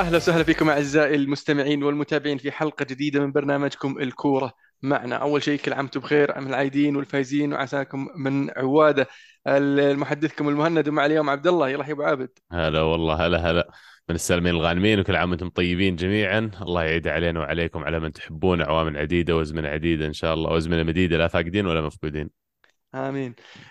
أهلا وسهلا فيكم أعزائي المستمعين والمتابعين في حلقة جديدة من برنامجكم الكورة معنا. أول شيء كل عام وأنتم بخير من العايدين والفايزين وعساكم من عوادة. المحدثكم المهند ومع اليوم عبد الله. يلا يا أبو عابد. هلا والله هلا هلا. من السالمين الغانمين وكل عام وأنتم طيبين جميعا. الله يعيد علينا وعليكم على من تحبون اعوام عديدة وأزمنة عديدة إن شاء الله. وأزمنة مديدة لا فاقدين ولا مفقودين. آمين. ال-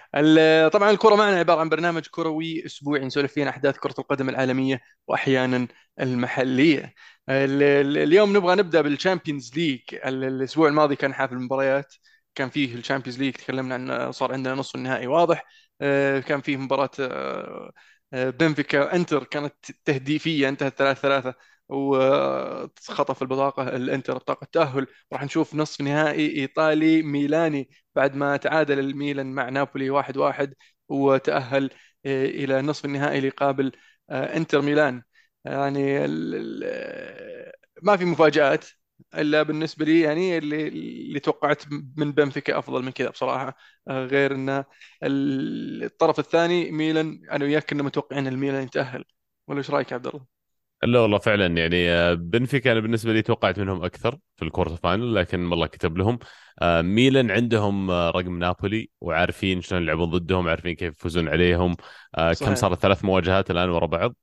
طبعا الكرة معنا عبارة عن برنامج كروي أسبوعي نسولف فيه عن أحداث كرة القدم العالمية وأحيانا المحلية. ال- ال- اليوم نبغى نبدأ بال Champions League ال- الأسبوع الماضي كان حافل مباريات كان فيه ال Champions League تكلمنا عن صار عندنا نصف النهائي واضح. آه، كان فيه مباراة آه، آه، بنفيكا انتر كانت تهديفية انتهت 3 3 وخطف البطاقة الإنتر بطاقة التأهل راح نشوف نصف نهائي إيطالي ميلاني بعد ما تعادل الميلان مع نابولي واحد واحد وتأهل آه، إلى نصف النهائي ليقابل آه، إنتر ميلان. يعني ال- ما في مفاجآت إلا بالنسبة لي يعني اللي اللي توقعت من بنفيكا أفضل من كذا بصراحة آه، غير ال- الطرف الثاني ميلان أنا وياك كنا متوقعين الميلان يتأهل. ولا إيش رأيك يا عبد الله؟ لا والله فعلا يعني آه، بنفيكا أنا بالنسبة لي توقعت منهم أكثر في ال quarter final لكن والله كتب لهم. آه، ميلان عندهم آه، رقم نابولي وعارفين شلون يلعبون ضدهم عارفين كيف يفوزون عليهم. آه، كم صحيح. صارت ثلاث مواجهات الآن ورا بعض؟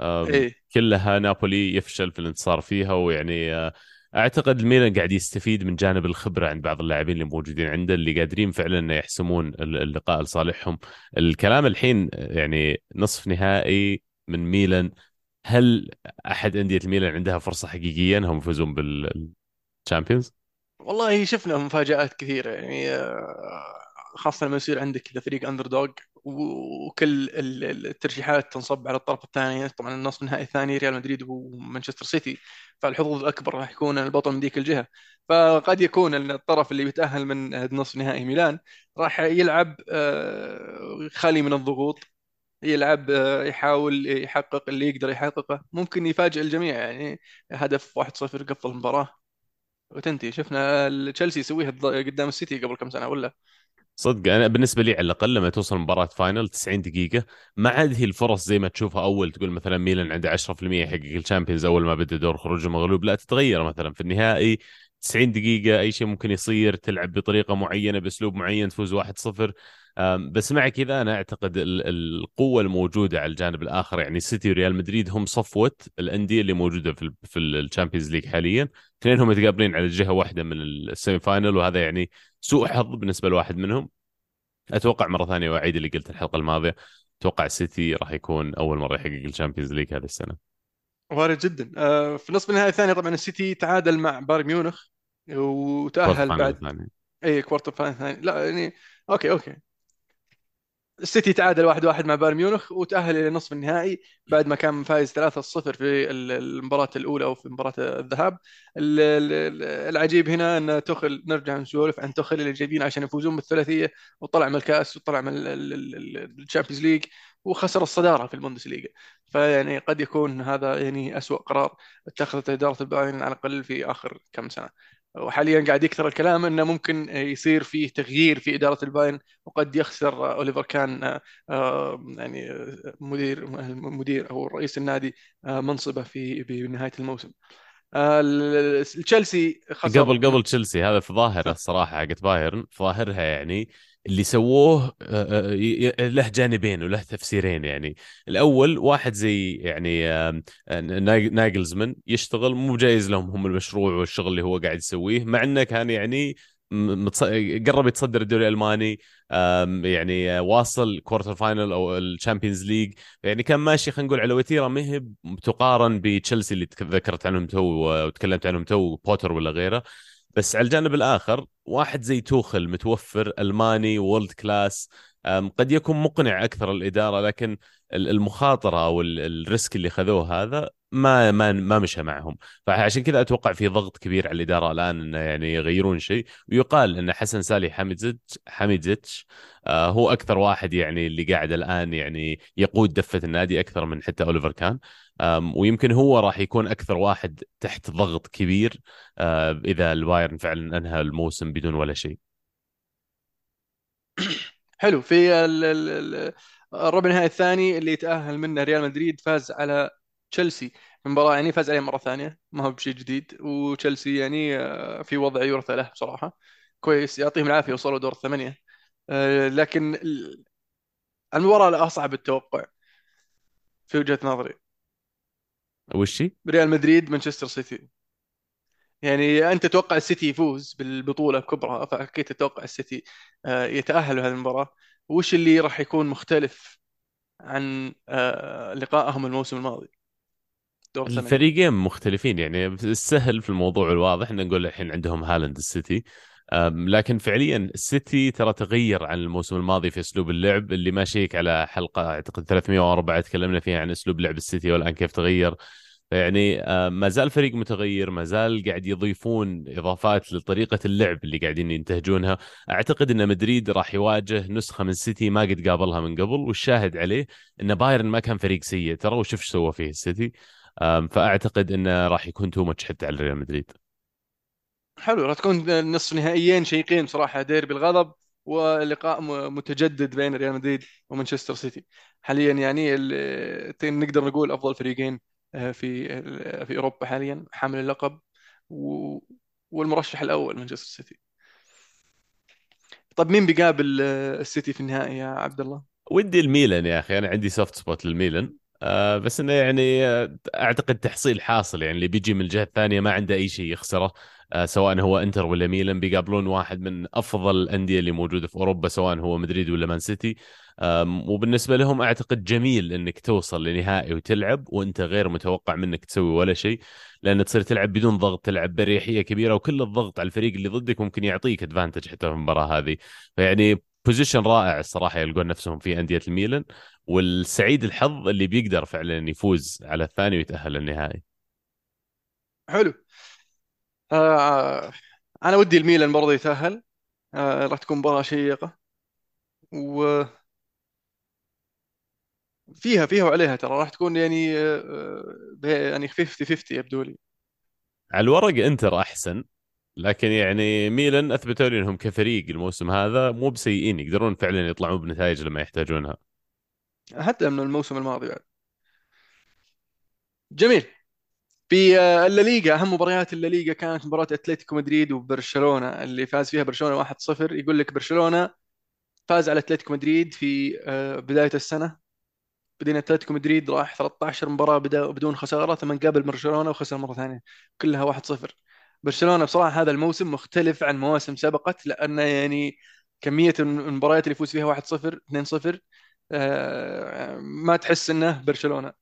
إيه. كلها نابولي يفشل في الانتصار فيها ويعني أعتقد الميلان قاعد يستفيد من جانب الخبرة عند بعض اللاعبين اللي موجودين عنده اللي قادرين فعلا إنه يحسمون ال- اللقاء لصالحهم. الكلام الحين يعني نصف نهائي من ميلان هل أحد أندية الميلان عندها فرصة حقيقية إنهم يفوزون بالشامبيونز؟ والله شفنا مفاجآت كثيرة يعني آه، خاصة لما يصير عندك كذا فريق underdog وكل ال- ال- الترشيحات تنصب على الطرف الثاني طبعا النصف النهائي الثاني ريال مدريد ومانشستر سيتي فالحظوظ الأكبر راح يكون البطل من ذيك الجهة فقد يكون الطرف اللي بيتأهل من نصف نهائي ميلان راح يلعب آه، خالي من الضغوط يلعب آه، يحاول يحقق اللي يقدر يحققه. ممكن يفاجئ الجميع يعني هدف 1-0 قفل المباراة. وتنتهي شفنا تشيلسي يسويها قدام السيتي قبل كم سنة ولا؟ صدق أنا بالنسبة لي على الأقل لما توصل مباراة final 90 دقيقة ما عاد هي الفرص زي ما تشوفها أول تقول مثلا ميلان عنده 10% يحقق ال Champions أول ما بدأ دور خروجه مغلوب لا تتغير مثلا في النهائي. 90 دقيقة أي شيء ممكن يصير تلعب بطريقة معينة بأسلوب معين تفوز 1-0 أم، بس مع كذا أنا أعتقد ال- القوة الموجودة على الجانب الآخر يعني سيتي وريال مدريد هم صفوة الأندية اللي موجودة في في ال Champions League حاليا. اثنينهم يتقابلين على جهة واحدة من ال semi final وهذا يعني سوء حظ بالنسبة لواحد منهم. أتوقع مرة ثانية وأعيد اللي قلت الحلقة الماضية. أتوقع السيتي راح يكون أول مرة يحقق ال Champions League هذه السنة. وارد جدا. آه، في نصف النهائي الثاني طبعا السيتي تعادل مع بايرن ميونخ final بعد الثاني. اي quarter final الثاني. لا يعني okay okay. السيتي تعادل واحد واحد مع بايرن ميونخ وتأهل إلى نصف النهائي بعد ما كان فايز 3-0 في ال- المباراة الأولى أو في مباراة الذهاب. ال- ال- العجيب هنا أن توخل نرجع نسولف عن توخل اللي جايبين عشان يفوزون بالثلاثية وطلع من الكأس وطلع من ال Champions League. وخسر الصدارة في البوندسليغا. فيعني قد يكون هذا يعني أسوأ قرار اتخذته إدارة البايرن على الأقل في آخر كم سنة. وحاليا قاعد يكثر الكلام إنه ممكن يصير فيه تغيير في إدارة البايرن وقد يخسر أوليفر كان آه، آه، يعني آه، مدير مدير أو رئيس النادي منصبه في بنهايه الموسم. ال- تشيلسي قبل قبل تشيلسي هذا في ظاهره الصراحه حقت بايرن. في ظاهرها يعني اللي سووه آه، آه، ي- له جانبين وله تفسيرين يعني الأول واحد زي يعني آم، آه، ناج- ناجلزمان يشتغل مو جايز لهم هم المشروع والشغل اللي هو قاعد يسويه مع إنه كان يعني. قرب يتصدر الدوري الألماني يعني آه، واصل quarter final أو ال Champions League يعني كان ماشي خلينا نقول على وتيرة ما هي تقارن بتشيلسي اللي ذكرت عنهم تو وتكلمت عنهم تو بوتر ولا غيره بس على الجانب الآخر واحد زي توخل متوفر ألماني world class قد يكون مقنع أكثر الإدارة لكن ال- المخاطرة أو ال- ال risk اللي خذوه هذا ما ما ما مشى معهم. فعشان كذا أتوقع في ضغط كبير على الإدارة الآن إنه يعني يغيرون شيء. ويقال إن حسن سالي حميدزيتش حميدزيتش آه، هو أكثر واحد يعني اللي قاعد الآن يعني يقود دفة النادي أكثر من حتى أوليفر كان. ويمكن هو راح يكون أكثر واحد تحت ضغط كبير آه، إذا البايرن فعلا أنهى الموسم بدون ولا شيء. حلو. في ال- ال- ال- الربع النهائي الثاني اللي يتأهل منه ريال مدريد فاز على تشيلسي المباراة يعني فاز عليه مرة ثانية ما هو بشيء جديد. وتشيلسي يعني آه، في وضع يرثى له بصراحة. كويس يعطيهم العافية وصلوا دور الثمانية. آه، لكن ال- المباراة الأصعب التوقع في وجهة نظري. وشي ريال مدريد مانشستر سيتي. يعني أنت تتوقع السيتي يفوز بالبطولة كبرى فأكيد تتوقع السيتي آه، يتأهل لهذه المباراة. وش اللي راح يكون مختلف عن لقائهم الموسم الماضي؟ الفريقين مختلفين يعني السهل في الموضوع الواضح إن نقول الحين عندهم هالاند السيتي. لكن فعليا السيتي ترى تغير عن الموسم الماضي في أسلوب اللعب اللي ما شيك على حلقة أعتقد 304 تكلمنا فيها عن أسلوب لعب السيتي والآن كيف تغير. فيعني آه، ما زال فريق متغير ما زال قاعد يضيفون إضافات لطريقة اللعب اللي قاعدين ينتهجونها. أعتقد إن مدريد راح يواجه نسخة من السيتي ما قد قابلها من قبل والشاهد عليه إن بايرن ما كان فريق سيء. ترى وشوف إيش سوى فيه السيتي. فأعتقد إنه راح يكون too much حتى على ريال مدريد. حلو راح تكون نصف نهائيين شيقين صراحة ديربي الغضب ولقاء متجدد بين ريال مدريد ومانشستر سيتي. حاليا يعني نقدر نقول أفضل فريقين آه، في في أوروبا حاليا حامل اللقب و- والمرشح الأول مانشستر سيتي. طب مين بيقابل آه، السيتي في النهائي يا عبد الله؟ ودي الميلان يا أخي أنا عندي soft spot للميلان. آه بس إنه يعني آه، أعتقد تحصيل حاصل يعني اللي بيجي من الجهة الثانية ما عنده أي شيء يخسره آه سواء هو إنتر ولا ميلان بيقابلون واحد من أفضل الأندية اللي موجودة في أوروبا سواء هو مدريد ولا مان سيتي. وبالنسبة لهم أعتقد جميل إنك توصل لنهائي وتلعب وإنت غير متوقع منك تسوي ولا شيء لأن تصير تلعب بدون ضغط تلعب بريحية كبيرة وكل الضغط على الفريق اللي ضدك ممكن يعطيك ادفانتج حتى في المباراة هذه. فيعني بوزيشن رائع الصراحة يلقون نفسهم في أندية الميلان والسعيد الحظ اللي بيقدر فعلا يفوز على الثاني ويتأهل للنهائي. حلو. آه أنا ودي الميلان برضه يتأهل. آه راح تكون مباراة شيقة. وفيها فيها وعليها ترى. راح تكون يعني آه آه، يعني 50 50 يبدو لي. على الورق أنتر أحسن. لكن يعني ميلان أثبتوا لي إنهم كفريق الموسم هذا مو بسيئين يقدرون فعلا يطلعون بنتائج لما يحتاجونها. حتى من الموسم الماضي بعد. جميل. في آه، الليغا أهم مباريات الليغا كانت مباراة أتلتيكو مدريد وبرشلونة اللي فاز فيها برشلونة 1-0 يقول لك برشلونة فاز على أتلتيكو مدريد في آه، بداية السنة. بعدين أتلتيكو مدريد راح 13 مباراة بدون خسارة ثم قابل برشلونة وخسر مرة ثانية كلها 1-0 برشلونة بصراحة هذا الموسم مختلف عن مواسم سبقت لأنه يعني كمية المباريات اللي يفوز فيها 1-0 2-0 آه، ما تحس إنه برشلونة.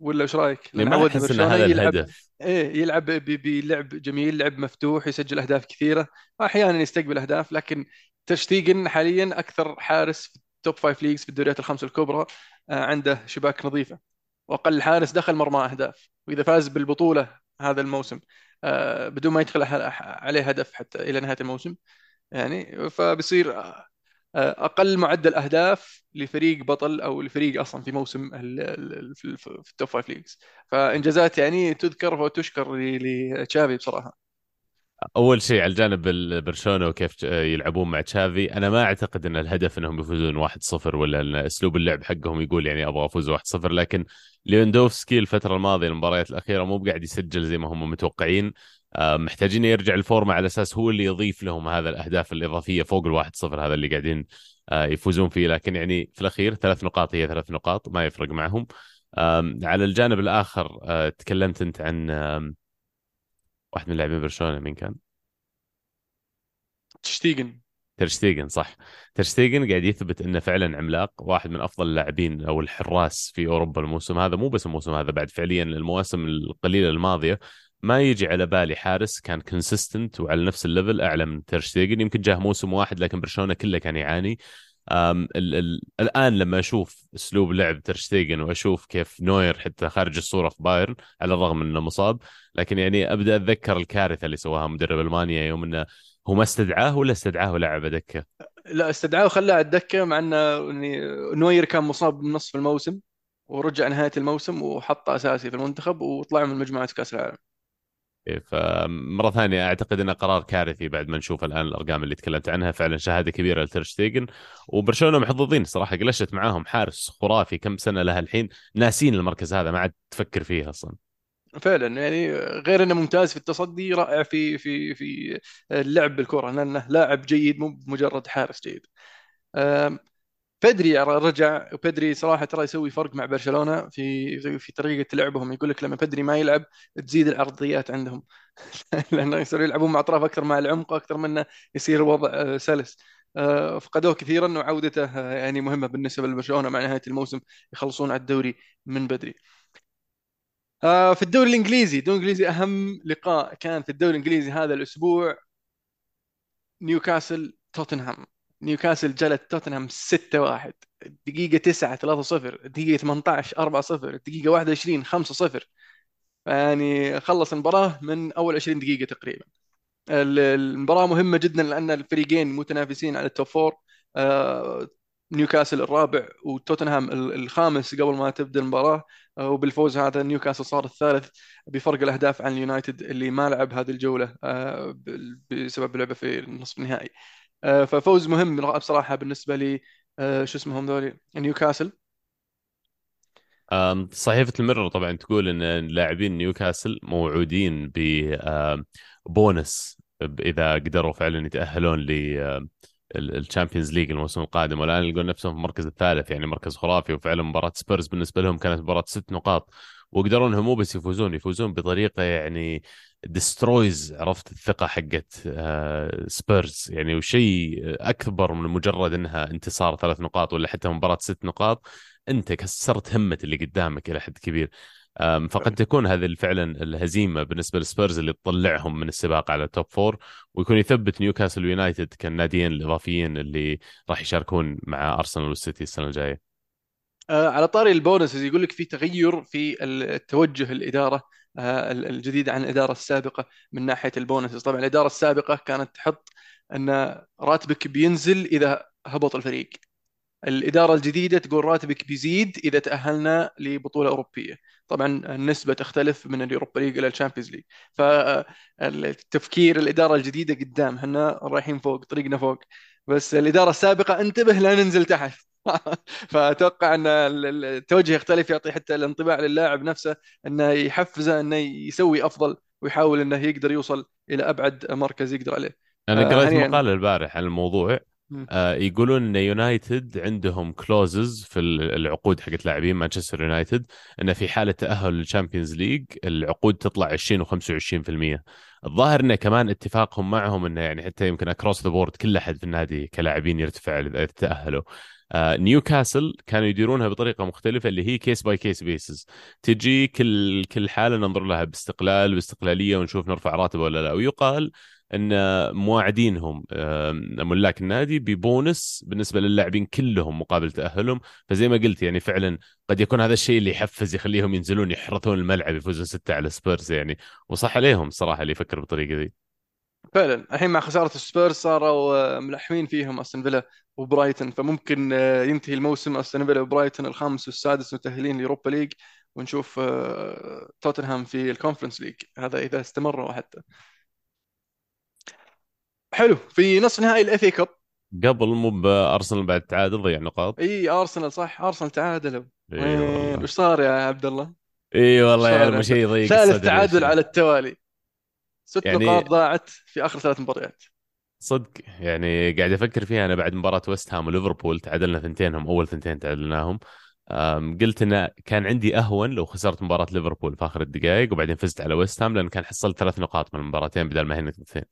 ولا إيش رأيك؟ يعني ما احس إن هذا يلعب الهدف. إيه يلعب بلعب جميل لعب مفتوح يسجل أهداف كثيرة. أحيانا يستقبل أهداف لكن تيرشتيجن حاليا أكثر حارس في ال top five leagues في الدوريات الخمس الكبرى آه، عنده شباك نظيفة. وأقل حارس دخل مرمى أهداف. وإذا فاز بالبطولة هذا الموسم بدون ما يدخل عليه هدف حتى إلى نهاية الموسم. يعني فبصير آه، أقل معدل أهداف لفريق بطل أو لفريق أصلا في موسم في ال top five leagues فإنجازات يعني تذكر وتشكر لتشافي بصراحة. أول شيء على الجانب ال- برشلونه وكيف يلعبون مع تشافي أنا ما أعتقد إن الهدف إنهم يفوزون 1-0 ولا إن أسلوب اللعب حقهم يقول يعني أبغى أفوز 1-0 لكن ليوندوفسكي الفترة الماضية المباريات الأخيرة مو بقاعد يسجل زي ما هم متوقعين. آه، محتاجين يرجع الفورمة على أساس هو اللي يضيف لهم هذا الأهداف الإضافية فوق الواحد صفر هذا اللي قاعدين آه، يفوزون فيه. لكن يعني في الأخير ثلاث نقاط هي ثلاث نقاط ما يفرق معهم. على الجانب الآخر آه، تكلمت أنت عن واحد من لاعبين برشلونة مين كان؟ تشتيجن ترشتيجن صح. ترشتيجن قاعد يثبت إنه فعلا عملاق واحد من أفضل اللاعبين أو الحراس في أوروبا الموسم هذا. مو بس الموسم هذا بعد فعليا المواسم القليلة الماضية ما يجي على بالي حارس كان consistent وعلى نفس ال level أعلى من ترشتيجن يمكن جاه موسم واحد لكن برشلونة كله كان يعاني. ال ال الآن لما أشوف أسلوب لعب ترشتيجن وأشوف كيف نوير حتى خارج الصورة في بايرن على الرغم إنه مصاب لكن يعني أبدأ أتذكر الكارثة اللي سواها مدرب ألمانيا يوم إنه هو ما استدعاه ولا استدعاه ولعبه دكه لا استدعاه وخلاه على الدكه مع إنه نوير كان مصاب بنصف الموسم ورجع نهاية الموسم وحطه أساسي في المنتخب وطلعوا من مجموعة كأس العالم. فمرة ثانية أعتقد إنه قرار كارثي بعد ما نشوف الآن الأرقام اللي تكلمت عنها. فعلا شهادة كبيرة لترشتيجن وبرشلونة محظوظين صراحة قلشت معاهم حارس خرافي كم سنة لها الحين ناسين المركز هذا ما عاد تفكر فيه أصلا. فعلا يعني غير إنه ممتاز في التصدي رائع في في في اللعب بالكرة لأنه لاعب جيد مو مجرد حارس جيد. آم، بيدري رجع وبيدري صراحة ترى يسوي فرق مع برشلونة في في طريقة لعبهم. يقول لك لما بيدري ما يلعب تزيد العرضيات عندهم. لأنه يصيروا يلعبون مع أطراف أكثر مع العمق أكثر منه يصير الوضع آه، سلس. آه، فقدوه كثيرا وعودته آه، يعني مهمة بالنسبة لبرشلونة مع نهاية الموسم يخلصون على الدوري من بدري في الدوري الإنجليزي الدوري الإنجليزي أهم لقاء كان في الدوري الإنجليزي هذا الأسبوع نيوكاسل توتنهام. نيوكاسل جلت توتنهام 6-1 الدقيقة 9 3-0 الدقيقة 18 4-0 الدقيقة 21 5-0 يعني خلص المباراة من أول 20 دقيقة تقريبا. ال- المباراة مهمة جدا لأن الفريقين متنافسين على ال top four آه، نيوكاسل الرابع وتوتنهام ال- الخامس قبل ما تبدأ المباراة. آه، وبالفوز هذا نيوكاسل صار الثالث بفرق الأهداف عن اليونايتد اللي ما لعب هذه الجولة آه، بسبب لعبة في النصف النهائي. ففوز مهم بصراحة بالنسبة لي آه، شو اسمهم ذولي؟ نيوكاسل. صحيفة الميرور طبعا تقول إن لاعبين نيوكاسل موعودين ببونس إذا قدروا فعلا يتأهلون لل Champions League الموسم القادم. والآن يلقون نفسهم في المركز الثالث يعني مركز خرافي. وفعلا مباراة سبيرز بالنسبة لهم كانت مباراة ست نقاط. وقدروا إنهم مو بس يفوزون يفوزون بطريقة يعني destroys عرفت؟ الثقة حقت آه، سبيرز يعني وشيء أكبر من مجرد إنها انتصار ثلاث نقاط ولا حتى مباراة ست نقاط أنت كسرت همة اللي قدامك إلى حد كبير. فقد تكون هذه فعلا الهزيمة بالنسبة للسبيرز اللي تطلعهم من السباق على ال top four ويكون يثبت نيوكاسل ويونايتد كالناديين الإضافيين اللي راح يشاركون مع ارسنال والسيتي السنة الجاية. آه، على طاري ال bonuses يقول لك في تغير في التوجه الإدارة. آه، الجديدة عن الإدارة السابقة من ناحية ال bonuses. طبعا الإدارة السابقة كانت تحط أن راتبك بينزل إذا هبط الفريق. الإدارة الجديدة تقول راتبك بيزيد إذا تأهلنا لبطولة أوروبية. طبعا النسبة تختلف من ال Europa League إلى ال Champions League. فالتفكير الإدارة الجديدة قدام إحنا رايحين فوق طريقنا فوق. بس الإدارة السابقة انتبه لا ننزل تحت. فأتوقع أن التوجه يختلف يعطي حتى الانطباع للاعب نفسه أنه يحفزه أنه يسوي أفضل ويحاول أنه يقدر يوصل إلى أبعد مركز يقدر عليه. أنا آه، قرأت هنيئا. مقال البارح عن الموضوع. آه، يقولون أن يونايتد عندهم clauses في العقود حقت لاعبين مانشستر يونايتد انه في حالة تأهل لل Champions League العقود تطلع 20 و25% الظاهر انه كمان اتفاقهم معهم أنه يعني حتى يمكن across the board كل أحد في النادي كلاعبين يرتفع إذا تأهلوا. نيوكاسل كانوا يديرونها بطريقة مختلفة اللي هي case by case basis تجي كل كل حالة ننظر لها باستقلال باستقلالية ونشوف نرفع راتبه ولا لا. ويقال إن مواعدينهم ملاك النادي ببونس بالنسبة للاعبين كلهم مقابل تأهلهم. فزي ما قلت يعني فعلا قد يكون هذا الشيء اللي يحفز يخليهم ينزلون يحرثون الملعب يفوزون ستة على سبيرز يعني. وصح عليهم صراحة اللي يفكر بالطريقة ذي. فعلا. الحين مع خسارة السبيرز صاروا آه، ملحمين فيهم أستون فيلا وبرايتون. فممكن آه، ينتهي الموسم أستون فيلا وبرايتون الخامس والسادس متأهلين ل Europa League. ونشوف آه، توتنهام في ال Conference League. هذا إذا استمروا حتى. حلو. في نصف نهائي ال FA Cup. قبل مو بارسنال بعد تعادل ضيع نقاط. إي أرسنال صح. أرسنال تعادلوا. إي وين؟ والله وش صار يا عبد الله؟ إي والله يا؟ شيء يضيق ثالث تعادل على التوالي. ست يعني نقاط ضاعت في آخر ثلاث مباريات. صدق. يعني قاعد أفكر فيها أنا بعد مباراة ويست هام وليفربول تعادلنا ثنتينهم أول ثنتين تعادلناهم. قلت انه كان عندي أهون لو خسرت مباراة ليفربول في آخر الدقائق وبعدين فزت على ويست هام لأن كان حصلت ثلاث نقاط من المباراتين بدل ما هن اثنتين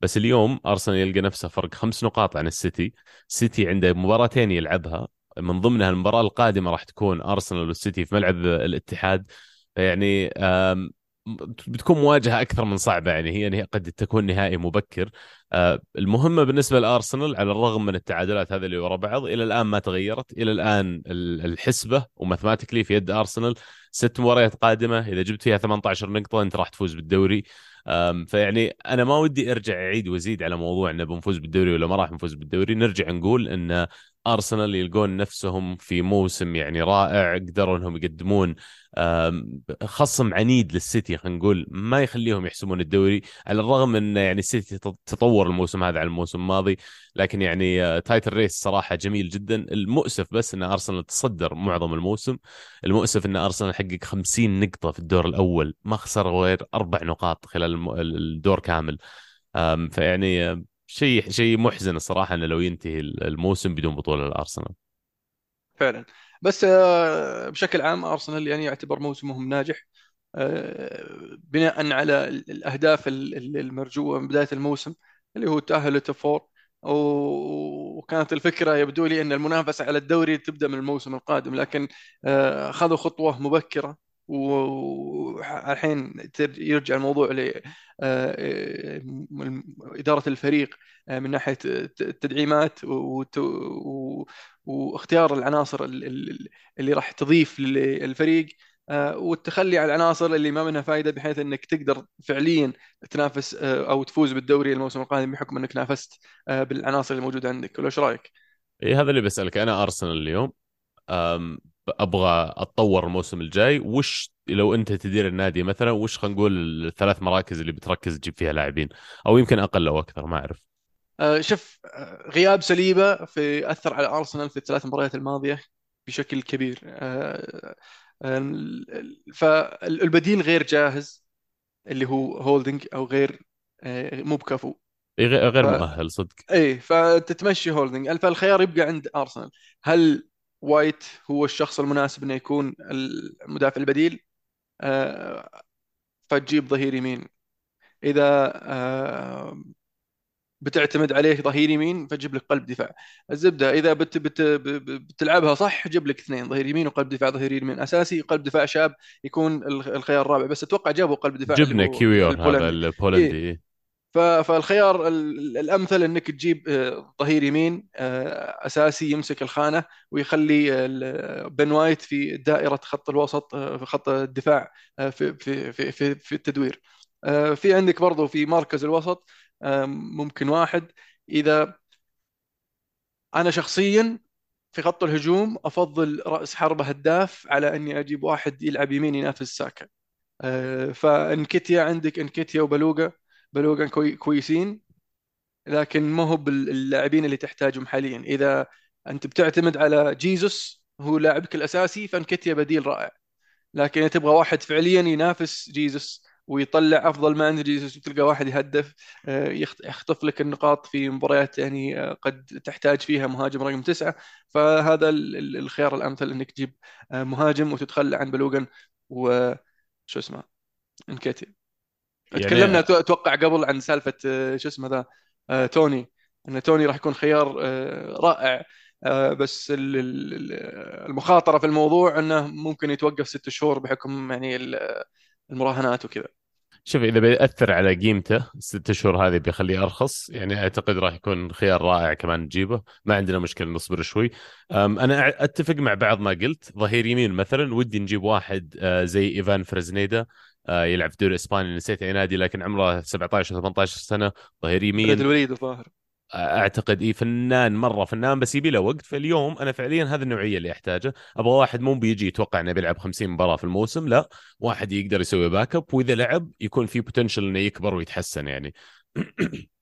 بس اليوم أرسنال يلقى نفسه فرق خمس نقاط عن السيتي. سيتي عنده مباراتين يلعبها. من ضمنها المباراة القادمة راح تكون أرسنال والسيتي في ملعب الاتحاد. يعني بتكون مواجهة أكثر من صعبة يعني هي نه- قد تكون نهائي مبكر. آه، المهمة بالنسبة لأرسنال على الرغم من التعادلات هذه اللي ورا بعض إلى الآن ما تغيرت. إلى الآن ال- الحسبة وماثماتيكلي في يد أرسنال ست مباريات قادمة إذا جبت فيها 18 نقطة أنت راح تفوز بالدوري. فيعني أنا ما ودي أرجع أعيد وأزيد على موضوع إنه بنفوز بالدوري ولا ما راح نفوز بالدوري. نرجع نقول إن أرسنال يلقون نفسهم في موسم يعني رائع قدروا إنهم يقدمون خصم عنيد للسيتي خلينا نقول ما يخليهم يحسمون الدوري على الرغم ان يعني السيتي تطور الموسم هذا على الموسم الماضي لكن يعني title race صراحة جميل جدا. المؤسف بس إن أرسنال تصدر معظم الموسم. المؤسف إن أرسنال حقق 50 نقطة في الدور الأول ما خسر غير أربع نقاط خلال الدور كامل. فيعني شيء شيء محزن الصراحة إنه لو ينتهي الموسم بدون بطولة الارسنال فعلا. بس آه، بشكل عام أرسنال يعني يعتبر موسمهم ناجح آه، بناء على الأهداف المرجوه من بداية الموسم اللي هو التاهل لل top four وكانت الفكرة يبدو لي إن المنافسة على الدوري تبدأ من الموسم القادم لكن آه، خذوا خطوة مبكرة. والحين يرجع الموضوع ل إدارة الفريق من ناحية التدعيمات واختيار العناصر اللي راح تضيف للفريق آه، والتخلي عن العناصر اللي ما منها فائده بحيث إنك تقدر فعليا تنافس آه، أو تفوز بالدوري الموسم القادم بحكم إنك نافست آه، بالعناصر الموجودة عندك ولا إيش رأيك؟ اي هذا اللي بسألك أنا أرسنال اليوم أبغى أتطور الموسم الجاي. وش لو أنت تدير النادي مثلا وش خلينا نقول الثلاث مراكز اللي بتركز تجيب فيها لاعبين؟ أو يمكن أقل أو أكثر ما أعرف. آه، شوف آه، غياب ساليبا في أثر على أرسنال في الثلاث مباريات الماضية بشكل كبير. آه، فالبديل غير جاهز اللي هو هولدنج أو غير مو بكفو. غير ف... مؤهل صدق. إي فتتمشي هولدنج فالخيار يبقى عند أرسنال. هل وايت هو الشخص المناسب إنه يكون المدافع البديل فتجيب ظهير يمين. إذا بتعتمد عليه ظهير يمين فجيب لك قلب دفاع. الزبدة إذا بت بت بتلعبها صح جيب لك اثنين ظهير يمين وقلب دفاع ظهير يمين. أساسي قلب دفاع شاب يكون الخيار الرابع بس أتوقع جابوا قلب دفاع جبنا كيفيور هذا البولندي إيه. فالخيار الأمثل إنك تجيب آه، ظهير يمين آه، أساسي يمسك الخانة ويخلي بن وايت في دائرة خط الوسط آه، في خط الدفاع في في في في التدوير. في عندك برضو في مركز الوسط ممكن واحد. إذا أنا شخصيا في خط الهجوم أفضل رأس حربة هداف على إني أجيب واحد يلعب يمين ينافس ساكا. فانكيتيا عندك انكيتيا وبالوغان بالوغان كوي كويسين لكن ما هو باللاعبين اللي تحتاجهم حاليا. إذا أنت بتعتمد على جيزوس هو لاعبك الأساسي فانكتيا بديل رائع. لكن تبغى واحد فعليا ينافس جيزوس ويطلع أفضل ما عند جيسوس وتلقى واحد يهدف آه، يخطف لك النقاط في مباريات يعني آه، قد تحتاج فيها مهاجم رقم تسعة. فهذا الخيار الأمثل إنك تجيب آه، مهاجم وتتخلى عن بلوغن وشو اسمه انكيتي يعني تكلمنا أتوقع قبل عن سالفة شو اسمه ذا توني إن توني راح يكون خيار رائع. بس المخاطرة في الموضوع إنه ممكن يتوقف ست شهور بحكم يعني المراهنات وكذا. شوف إذا بيأثر على قيمته الست شهور هذه بيخليه أرخص. يعني أعتقد راح يكون خيار رائع كمان نجيبه. ما عندنا مشكلة نصبر شوي. أنا أتفق مع بعض ما قلت. ظهير يمين مثلا ودي نجيب واحد آه، زي إيفان فريسنيدا آه، يلعب في الدوري الاسباني نسيت اي نادي لكن عمره 17 18 سنة ظهير يمين. الوليد الظاهر. أعتقد إي فنان مرة فنان بس يبي له وقت. فاليوم أنا فعليا هذه النوعية اللي احتاجه أبغى واحد مو بيجي يتوقع إنه بيلعب 50 مباراة في الموسم لا. واحد يقدر يسوي back up وإذا لعب يكون في potential إنه يكبر ويتحسن يعني.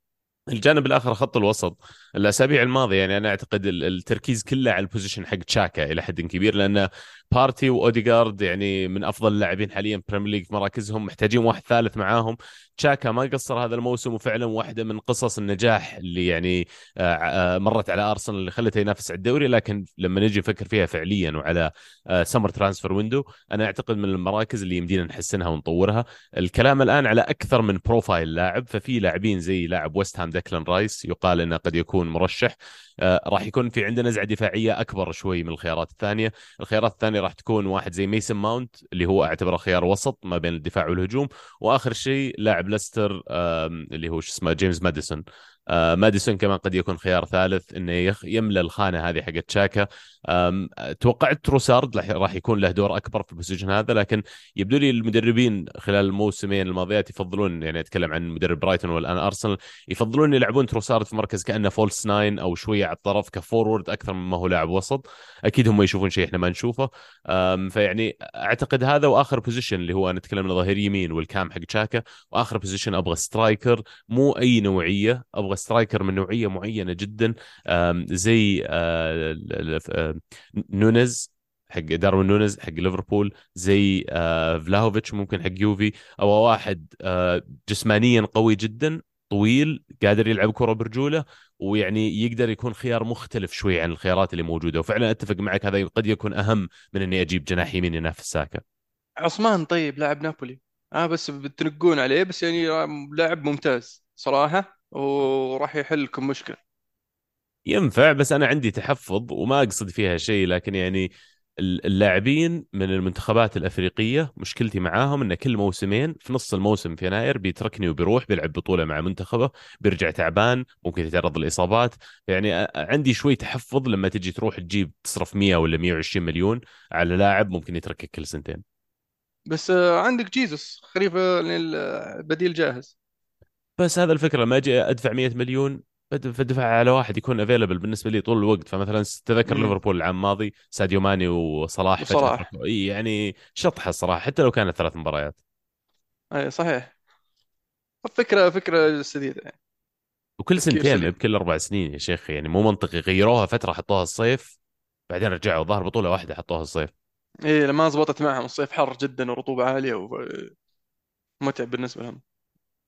الجانب الآخر خط الوسط. الأسابيع الماضية يعني أنا أعتقد التركيز كله على ال position حق تشاكا إلى حد كبير لأن بارتي واوديجارد يعني من أفضل اللاعبين حاليا بريمير ليج في مراكزهم محتاجين واحد ثالث معاهم. تشاكا ما قصر هذا الموسم وفعلا واحدة من قصص النجاح اللي يعني آه، آه، مرت على أرسنال اللي خلته ينافس على الدوري لكن لما نجي نفكر فيها فعليا وعلى summer transfer window أنا أعتقد من المراكز اللي يمدينا نحسنها ونطورها. الكلام الآن على أكثر من profile لاعب ففي لاعبين زي لاعب ويست هام ديكلان رايس يقال إنه قد يكون مرشح. آه، راح يكون في عندنا نزعه دفاعية أكبر شوي من الخيارات الثانية، الخيارات الثانية راح تكون واحد زي ميسن ماونت اللي هو أعتبره خيار وسط ما بين الدفاع والهجوم، وآخر شيء لاعب ليستر اللي هو شو اسمه جيمس ماديسون. آه ماديسون كمان قد يكون خيار ثالث إنه يخ يملى الخانة هذه حقت شاكا. آم، توقعت تروسارد راح يكون له دور أكبر في ال position هذا لكن يبدو لي المدربين خلال الموسمين الماضيات يفضلون يعني أتكلم عن مدرب برايتون والآن أرسنال يفضلون يلعبون تروسارد في مركز كأنه false nine أو شوية على الطرف ك forward أكثر مما هو لاعب وسط. أكيد هم يشوفون شيء إحنا ما نشوفه. فيعني أعتقد هذا وآخر position اللي هو أنا أتكلم عن ظهير يمين وال CAM حق شاكا وآخر position أبغى striker مو أي نوعية أبغى striker من نوعية معينة جدا زي آه، آه، نونيز حق داروين نونيز حق ليفربول زي آه، فلاهوفيتش ممكن حق يوفي أو واحد جسمانيا قوي جدا طويل قادر يلعب كرة برجولة ويعني يقدر يكون خيار مختلف شوي عن الخيارات اللي موجودة. وفعلا أتفق معك هذا قد يكون أهم من إني أجيب جناح يمين ينافس ساكا. عثمان طيب لاعب نابولي. آه بس بتنقون عليه بس يعني لاعب ممتاز صراحة. وراح يحل لكم مشكلة. ينفع بس أنا عندي تحفظ وما أقصد فيها شيء لكن يعني اللاعبين من المنتخبات الأفريقية مشكلتي معاهم انه كل موسمين في نص الموسم في يناير بيتركني وبيروح بيلعب بطولة مع منتخبه بيرجع تعبان ممكن يتعرض لإصابات. يعني عندي شوي تحفظ لما تجي تروح تجيب تصرف 100 ولا 120 مليون على لاعب ممكن يتركك كل سنتين. بس عندك جيزوس خليفة البديل جاهز. بس هذا الفكرة لما أجي أدفع 100 مليون بدفع على واحد يكون available بالنسبة لي طول الوقت. فمثلا تذكر ليفربول العام الماضي ساديو ماني وصلاح وصلاح. إي يعني شطحة الصراحة حتى لو كانت ثلاث مباريات. أي صحيح. فكرة فكرة سديدة. يعني وكل سنتين ما بكل أربع سنين يا شيخ يعني مو منطقي. غيروها فترة حطوها الصيف بعدين رجعوا ظهر بطولة واحدة حطوها الصيف. إيه لما زبطت معهم الصيف حر جدا ورطوبة عالية ومتعب بالنسبة لهم.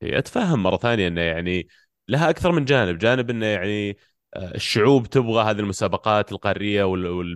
أتفهم مرة ثانية إنه يعني لها أكثر من جانب، جانب إنه يعني آه، الشعوب تبغى هذه المسابقات القارية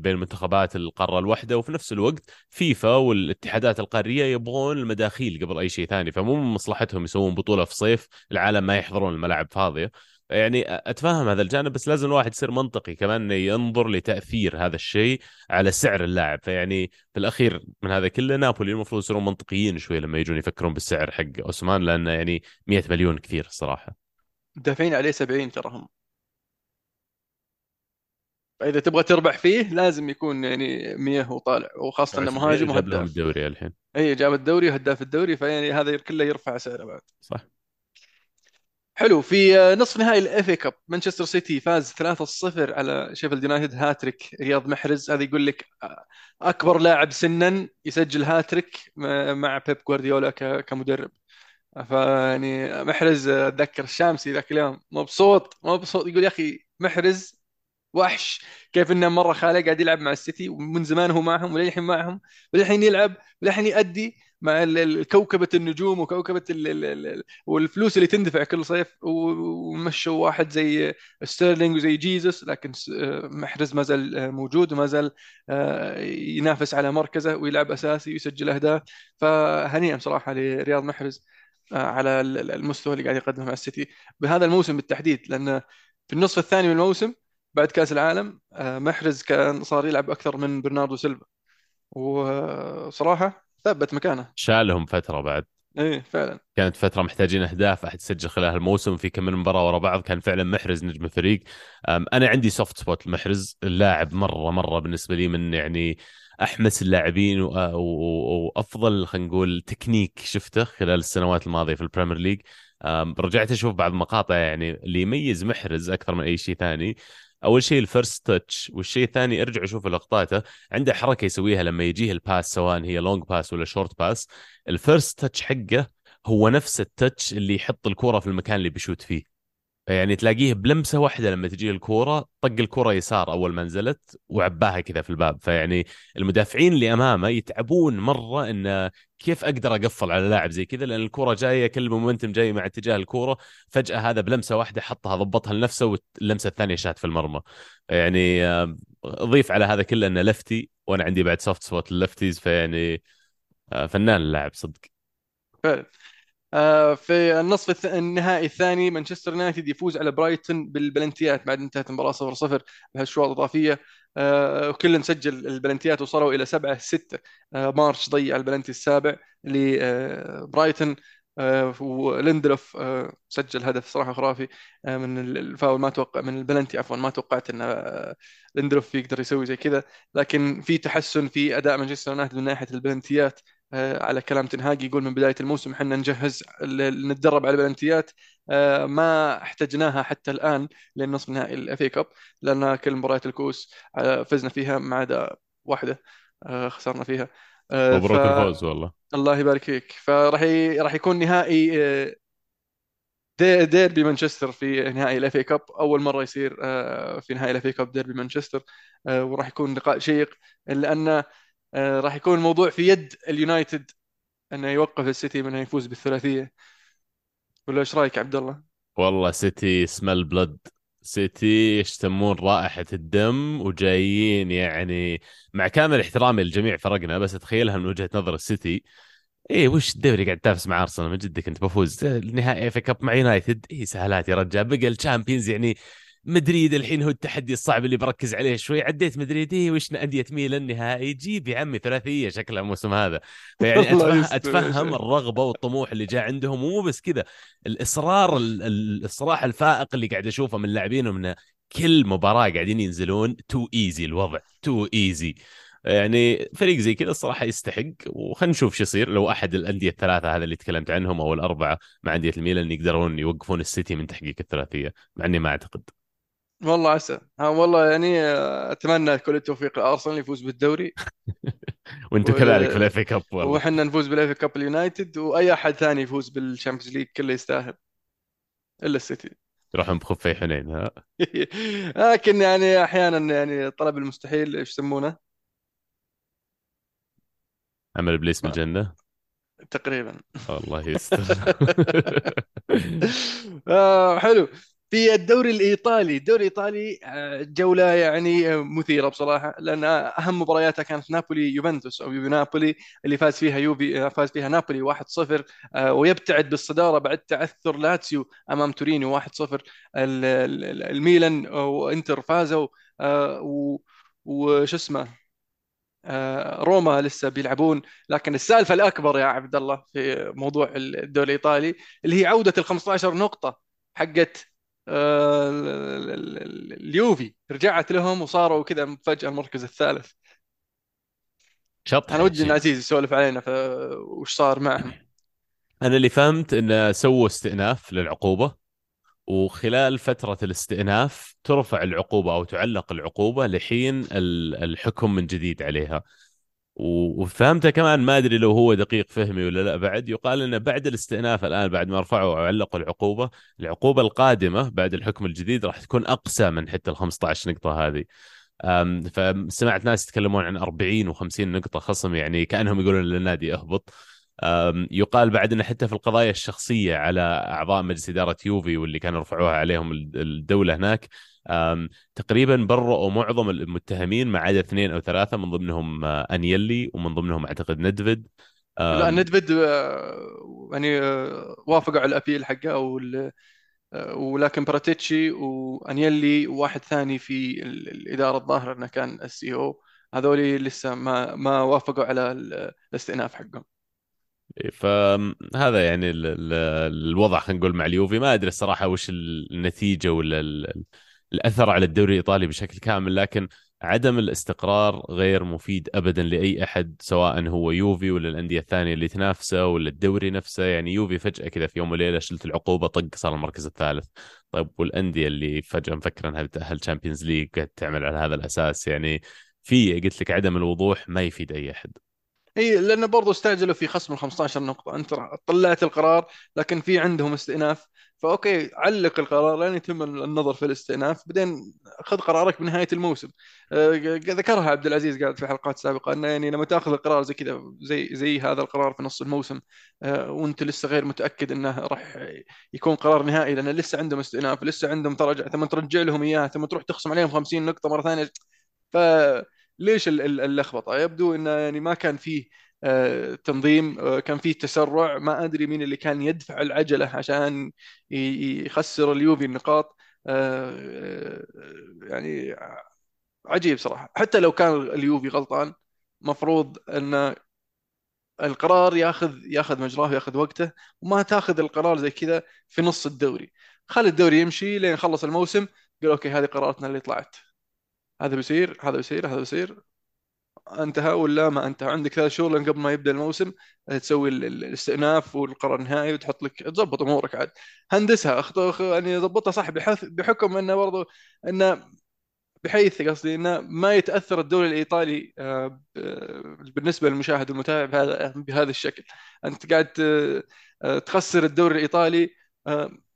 بين منتخبات القارة الواحده وفي نفس الوقت فيفا والاتحادات القارية يبغون المداخيل قبل أي شيء ثاني. فمو من مصلحتهم يسوون بطولة في صيف العالم ما يحضرون الملاعب فاضية. يعني أتفهم هذا الجانب بس لازم الواحد يصير منطقي كمان ينظر لتأثير هذا الشيء على سعر اللاعب. فيعني في الأخير من هذا كله نابولي المفروض يصيرون منطقيين شوي لما يجون يفكرون بالسعر حق اوسمان لأنه يعني 100 مليون كثير صراحة. دافعين عليه 70 تراهم. فإذا تبغى تربح فيه لازم يكون يعني 100 وطالع وخاصة إنه 70 مهاجم وهداف. الدوري الحين. اي جاب الدوري وهداف الدوري فيعني هذا كله يرفع سعره بعد. صح. حلو. في آه، نصف نهائي ال FA Cup مانشستر سيتي فاز 3-0 على شيفيلد يونايتد هاتريك رياض محرز هذا يقول لك آه، أكبر لاعب سنا يسجل هاتريك مع بيب جوارديولا كمدرب. فيعني محرز آه، اتذكر الشامسي ذاك اليوم. مبسوط. مبسوط. يقول يا أخي محرز وحش. كيف إنه مرة خلاه قاعد يلعب مع السيتي ومن زمان هو معهم وللحين معهم وللحين يلعب وللحين يأدي. مع كوكبة النجوم ال والفلوس اللي تندفع كل صيف ومشوا واحد زي ستيرلينج وزي جيزس لكن آه، محرز ما زال آه، موجود وما زال آه، ينافس على مركزه ويلعب أساسي ويسجل أهداف. فهنيئا صراحة لرياض محرز على ال- ال- المستوى اللي قاعد يقدمه مع السيتي بهذا الموسم بالتحديد. لأن في النصف الثاني من الموسم بعد كأس العالم محرز كان صار يلعب أكثر من برناردو سيلفا. وصراحة ثبت مكانه. شالهم فترة بعد. إيه فعلا. كانت فترة محتاجين أهداف احد يسجل خلال الموسم في كم من مباراة ورا بعض كان فعلا محرز نجم الفريق. أنا عندي soft spot لمحرز اللاعب مرة مرة بالنسبة لي من يعني أحمس اللاعبين وأفضل خلينا نقول تكنيك شفته خلال السنوات الماضية في ال Premier League. رجعت أشوف بعض مقاطع يعني اللي يميز محرز أكثر من أي شيء ثاني. أول شيء ال first touch والشيء الثاني ارجع أشوف لقطاته. عنده حركة يسويها لما يجيه ال pass سواء هي long pass ولا short pass ال first touch حقه هو نفس ال touch اللي يحط الكرة في المكان اللي بيشوت فيه. يعني تلاقيه بلمسة واحدة لما تجي الكورة طق الكورة يسار أول ما نزلت وعباها كذا في الباب. فيعني المدافعين اللي أمامه يتعبون مرة انه كيف أقدر أقفل على لاعب زي كذا لأن الكورة جاية كل momentum جاي مع اتجاه الكورة فجأة هذا بلمسة واحدة حطها ضبطها لنفسه واللمسة الثانية شات في المرمى. يعني آه، أضيف على هذا كله انه lefty وأنا عندي بعد soft spot ال lefties فيعني آه، فنان اللاعب صدق. فعلا. في النصف النهائي الثاني مانشستر يونايتد يفوز على برايتون بال penaltyات بعد انتهت المباراة 0-0 بالأشواط الإضافية. آه، وكل سجل ال penaltyات وصلوا إلى 7 6 مارش ضيع البلنتي السابع لبرايتون آه، وليندلوف آه، سجل هدف صراحة خرافي. آه، من الفاول ما توقع من البلنتي عفوا ما توقعت إن ليندلوف يقدر يسوي زي كذا. لكن في تحسن في أداء مانشستر يونايتد من ناحية ال penaltyات. على كلام تنهاج يقول من بداية الموسم إحنا نجهز نتدرب على ال penaltyات. ما احتجناها حتى الآن لين نصف نهائي ال FA Cup لأن كل مباريات الكؤوس فزنا فيها ما عدا واحدة خسرنا فيها. ف مبروك الفوز والله. الله يبارك فيك. فراح ي... راح يكون نهائي آه، دي- ديربي مانشستر في نهائي ال FA Cup أول مرة يصير آه، في نهائي ال FA Cup ديربي مانشستر آه، وراح يكون لقاء شيق لأن آه، راح يكون الموضوع في يد اليونايتد أنه يوقف السيتي من انه يفوز بالثلاثية. ولا إيش رأيك عبد الله؟ والله سيتي smell blood سيتي يشتمون رائحة الدم وجايين يعني مع كامل احترامي لجميع فرقنا بس اتخيلها من وجهة نظر السيتي. إيه وش الدوري قاعد تنافس مع أرسنال؟ من جدك أنت بفوز؟ النهائي FA Cup مع يونايتد؟ إيه سهلات يا رجال. بقى ال Champions يعني مدريد الحين هو التحدي الصعب اللي بركز عليه شوي. عديت مدريد إيه وش أندية ميلان نهائي جيب يا عمي ثلاثية شكلها الموسم هذا. فيعني أتفهم, أتفهم الرغبة والطموح اللي جاء عندهم ومو بس كذا الإصرار ال- ال- الصراحه الفائق اللي قاعد أشوفه من لاعبينهم انه كل مباراة قاعدين ينزلون too easy الوضع too easy يعني فريق زي كذا الصراحة يستحق وخلينا نشوف شو يصير. لو أحد الأندية الثلاثة هذا اللي تكلمت عنهم أو الأربعة مع أندية الميلان يقدرون يوقفون السيتي من تحقيق الثلاثية مع إني ما أعتقد. والله عسى. ها والله يعني آه، أتمنى كل التوفيق لأرسنال يفوز بالدوري. وأنتم كذلك في و- ال FA Cup والله. وحنا نفوز بال FA Cup اليونايتد وأي أحد ثاني يفوز بال Champions League كله يستاهل. إلا السيتي. يروحون بخفي حنين ها؟ لكن يعني أحيانا يعني طلب المستحيل إيش يسمونه؟ أمل إبليس بالجنة؟ تقريبا. الله يستر. آه حلو. في الدوري الإيطالي. الدوري الإيطالي آه، جولة يعني آه، مثيرة بصراحة لأن أهم مبارياتها كانت نابولي يوفنتوس أو يوفي نابولي اللي فاز فيها يوفي آه، فاز فيها نابولي 1-0 آه، ويبتعد بالصدارة بعد تعثر لاتسيو أمام تورينو 1-0 ال- ال- الميلان وإنتر فازوا وش اسمه روما لسه بيلعبون. لكن السالفة الأكبر يا عبد الله في موضوع الدوري الإيطالي اللي هي عودة ال 15 نقطة حقت اليوفي رجعت لهم وصاروا كذا فجأة المركز الثالث. أنا شطحه يا ودي ان عزيز يسولف علينا وش صار معهم. أنا اللي فهمت انه سووا استئناف للعقوبة وخلال فترة الاستئناف ترفع العقوبة أو تعلق العقوبة لحين ال- الحكم من جديد عليها. وفهمته كمان ما أدري لو هو دقيق فهمي ولا لا. بعد يقال أنه بعد الاستئناف الآن بعد ما رفعوا أو علقوا العقوبة العقوبة القادمة بعد الحكم الجديد راح تكون أقسى من حتى ال 15 نقطة هذه. فسمعت ناس يتكلمون عن 40 و50 نقطة خصم يعني كأنهم يقولون للنادي اهبط يقال بعد أن حتى في القضايا الشخصية على أعضاء مجلس إدارة يوفي واللي كانوا رفعوها عليهم ال- الدولة هناك تقريبا برؤوا معظم المتهمين ما عدا اثنين أو ثلاثة من ضمنهم آه، أنيلي ومن ضمنهم أعتقد ندفيد لا ندفد آه، يعني آه، وافقوا على الأبيل حقه أو ولكن براتيتشي وأنيلي وواحد ثاني في ال- الإدارة الظاهر إنه كان السي أو. هذولي لسه ما ما وافقوا على ال- الاستئناف حقهم. فهذا يعني ال- ال- الوضع خلينا نقول مع اليوفي. ما أدري الصراحة وش النتيجة ولا الأثر على الدوري الإيطالي بشكل كامل لكن عدم الاستقرار غير مفيد ابدا لأي أحد سواء هو يوفي ولا الأندية الثانية اللي تنافسه ولا الدوري نفسه. يعني يوفي فجأة كذا في يوم وليلة شلت العقوبة طق صار المركز الثالث. طيب والأندية اللي فجأة مفكرة إنها بتأهل Champions League قاعد تعمل على هذا الأساس؟ يعني في قلت لك عدم الوضوح ما يفيد أي أحد. إي لأنه برضو استعجلوا في خصم ال 15 نقطة، أنت طلعت القرار لكن في عندهم استئناف، ف okay علق القرار لين يتم النظر في الاستئناف، بعدين خذ قرارك بنهاية الموسم. آه، ذكرها عبد العزيز قاعد في حلقات سابقة إنه يعني لما تأخذ القرار زي كذا زي زي هذا القرار في نص الموسم آه، وأنت لسه غير متأكد إنه راح يكون قرار نهائي لأن لسه عندهم استئناف، لسه عندهم تراجع، ثم ترجع لهم إياه، ثم تروح تخصم عليهم 50 نقطة مرة ثانية، فليش ال- ال- اللخبطة؟ يبدو إنه يعني ما كان فيه تنظيم آه، كان فيه تسرع. ما أدري مين اللي كان يدفع العجلة عشان يخسر اليوفي النقاط. آه، آه، يعني عجيب صراحة. حتى لو كان اليوفي غلطان مفروض انه القرار ياخذ ياخذ مجراه وياخذ وقته وما تاخذ القرار زي كذا في نص الدوري. خلي الدوري يمشي لين يخلص الموسم قال أوكي هذه قراراتنا اللي طلعت. هذا بيصير هذا بيصير هذا بيصير. انتهى ولا ما انتهى عندك ثلاث شهور لين قبل ما يبدأ الموسم آه، تسوي ال- ال- الاستئناف والقرار النهائي وتحط لك تظبط أمورك عاد. هندسها أخط... أخ- يعني ضبطها صح بحث... بحكم إنه برضو إنه بحيث قصدي إنه ما يتأثر الدوري الإيطالي آه، بالنسبة للمشاهد والمتابع بهذا بهذا الشكل. أنت قاعد ت- آه، تخسر الدوري الإيطالي آه،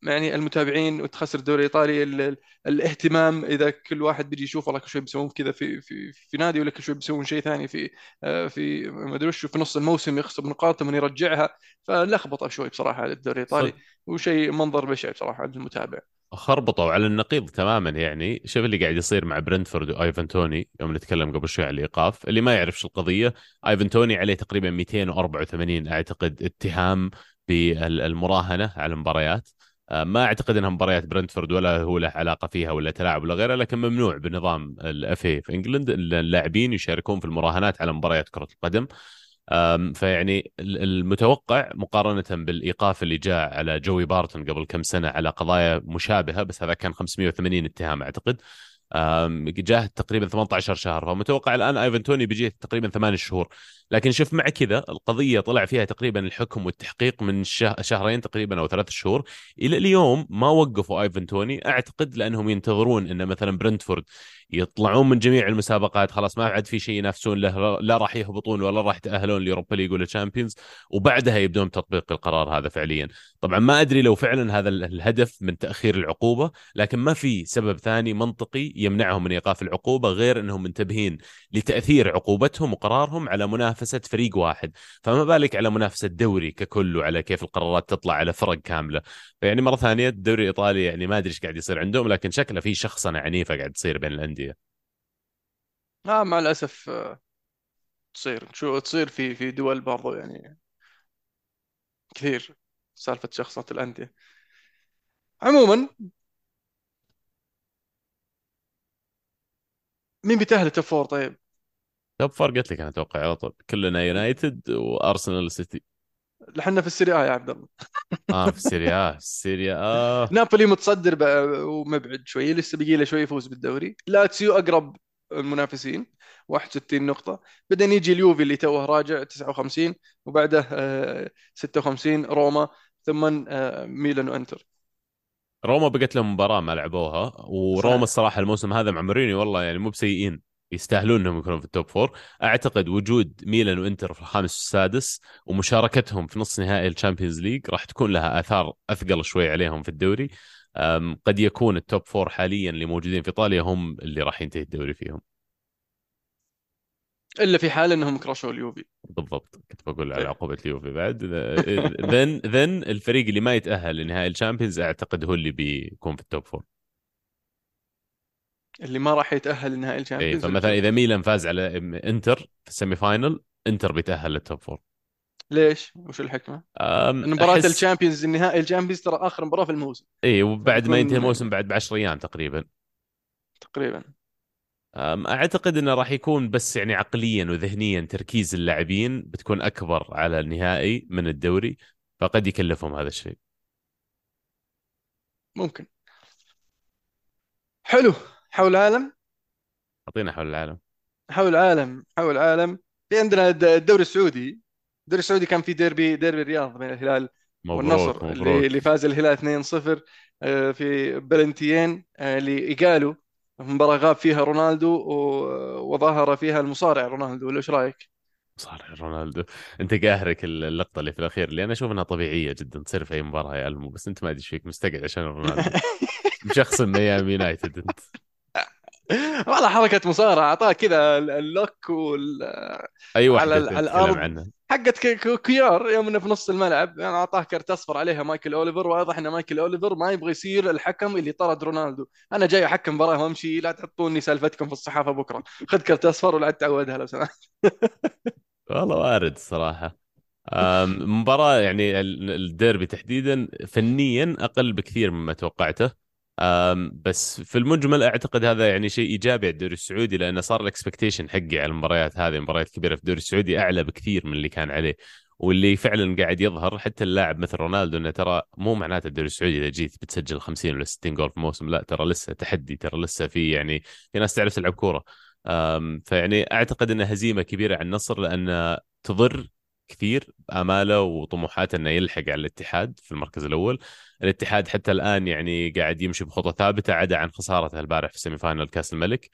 يعني المتابعين وتخسر الدوري الإيطالي ال- ال- الاهتمام إذا كل واحد بيجي يشوف والله كل شوي بيسوون كذا في في في نادي ولا كل شوي بيسوون شيء ثاني في آه، في ما أدري وش في نص الموسم يخسر نقاط ثم يرجعها. فلخبطه شوي بصراحة الدوري الإيطالي وشيء منظر بشع بصراحة عند المتابع. خربطوا على النقيض تماما يعني. شوف اللي قاعد يصير مع برنتفورد وآيفن توني يوم نتكلم قبل شوي عن الإيقاف. اللي ما يعرف شو القضية آيفن توني عليه تقريبا 284 أعتقد اتهام. بالمراهنة على المباريات. آه، ما أعتقد إنها مباريات برنتفورد ولا هو له علاقة فيها ولا تلاعب ولا غيره لكن ممنوع بنظام ال FA في إنجلند. اللاعبين يشاركون في المراهنات على مباريات كرة القدم. فيعني ال- المتوقع مقارنة بالإيقاف اللي جاء على جوي بارتون قبل كم سنة على قضايا مشابهة بس هذا كان 580 اتهام أعتقد. أم، جاه تقريبا 18 شهر. فمتوقع الآن أيفن توني بيجيه تقريبا 8 شهور. لكن شوف مع كذا القضية طلع فيها تقريبا الحكم والتحقيق من شه- شهرين تقريبا أو ثلاث شهور. إلى اليوم ما وقفوا آيفن توني أعتقد لأنهم ينتظرون أن مثلا برنتفورد يطلعون من جميع المسابقات خلاص ما عاد في شيء ينافسون له لا راح يهبطون ولا راح يتأهلون ل Europa League ولا Champions وبعدها يبدون تطبيق القرار هذا فعليا. طبعا ما أدري لو فعلا هذا ال- الهدف من تأخير العقوبة لكن ما في سبب ثاني منطقي يمنعهم من إيقاف العقوبة غير إنهم منتبهين لتأثير عقوبتهم وقرارهم على منافسه فريق واحد. فما بالك على منافسة دوري ككل وعلى كيف القرارات تطلع على فرق كاملة. فيعني مرة ثانية الدوري الإيطالي يعني ما أدري إيش قاعد يصير عندهم لكن شكله في شخصنة عنيفة قاعد تصير بين الأندية. آه مع الأسف آه، تصير. شو تصير في في دول برضو يعني كثير سالفة شخصنة الأندية. عموما مين بيتأهل ال top four طيب؟ top four قلت لك أنا أتوقع على طول. كلنا يونايتد وأرسنال سيتي. لحنا في ال Serie A يا عبد الله. آه في السيريا في السيريا آه. نابولي متصدر بقى ومبعد شوي لسه بقي له شوي يفوز بالدوري. لاتسيو أقرب المنافسين 61 نقطة. بعدين يجي اليوفي اللي توه راجع 59 وبعده آه، 56 روما ثم آه، ميلان وإنتر. روما بقت لهم مباراة ما لعبوها. وروما صحيح الصراحة الموسم هذا مع مورينيو والله يعني مو بسيئين. يستاهلون إنهم يكونوا في ال top four أعتقد وجود ميلان وإنتر في الخامس والسادس ومشاركتهم في نصف نهائي ال Champions League راح تكون لها آثار أثقل شوي عليهم في الدوري. قد يكون ال top four حاليا اللي موجودين في إيطاليا هم اللي راح ينتهي الدوري فيهم. إلا في حال إنهم كرشوا اليوفي. بالضبط. كنت بقول على إيه. عقوبة اليوفي بعد. then then الفريق اللي ما يتأهل لنهائي ال Champions أعتقد هو اللي بيكون في ال top four اللي ما راح يتأهل لنهائي ال Champions فمثلا إذا ميلان فاز على إنتر في ال semi-final إنتر بيتأهل لل top four ليش؟ وش إن مباراة احس ال Champions النهائي ال Champions ترى آخر مباراة في الموسم. اي وبعد ما ينتهي الموسم بعد ب 10 أيام تقريبا. تقريبا. أعتقد إنه راح يكون بس يعني عقليا وذهنيا تركيز اللاعبين بتكون أكبر على النهائي من الدوري فقد يكلفهم هذا الشيء. ممكن. حلو. حول العالم؟ أعطينا حول العالم. حول العالم حول العالم. في عندنا الد- الدوري السعودي. الدوري السعودي كان في ديربي ديربي الرياض بين الهلال مبروك والنصر اللي مبروك. اللي فاز الهلال 2-0 آه، في بلنتيين آه، اللي قالوا مباراة غاب فيها رونالدو و- وظهر فيها المصارع رونالدو ولا إيش رأيك؟ صار رونالدو. أنت قاهرك اللقطة اللي في الأخير اللي أنا أشوف إنها طبيعية جدا تصير في أي مباراة يا ألمو بس أنت ما أدري إيش فيك مستقعد عشان رونالدو. مشخصن من أيام يونايتد أنت. والله حركة مصارعة أعطاه كذا ال- اللوك وال... أي على على الأرض. حقت كيار يوم إنه في نص الملعب يعني أعطاه كرت أصفر عليها مايكل أوليفر واضح إن مايكل أوليفر ما يبغى يصير الحكم اللي طرد رونالدو. أنا جاي أحكم مباراه وأمشي لا تحطوني سالفتكم في الصحافة بكرة. خذ كرت أصفر ولا تعودها لو سمحت. والله وارد الصراحة. أم، مباراة يعني ال- الديربي تحديدا فنيا أقل بكثير مما توقعته. بس في المجمل أعتقد هذا يعني شيء إيجابي على الدوري السعودي لأنه صار ال expectation حقي على المباريات هذه المباريات الكبيره في الدوري السعودي أعلى بكثير من اللي كان عليه. واللي فعلا قاعد يظهر حتى اللاعب مثل رونالدو إنه ترى مو معناته الدوري السعودي إذا جيت بتسجل 50 ولا 60 جول في موسم لا ترى لسه تحدي ترى لسه في يعني في ناس تعرف تلعب كورة. فيعني أعتقد إنها هزيمة كبيرة على النصر لأن تضر كثير بأماله وطموحاته إنه يلحق على الاتحاد في المركز الأول. الاتحاد حتى الآن يعني قاعد يمشي بخطى ثابتة عدا عن خسارته البارح في semi-final كأس الملك.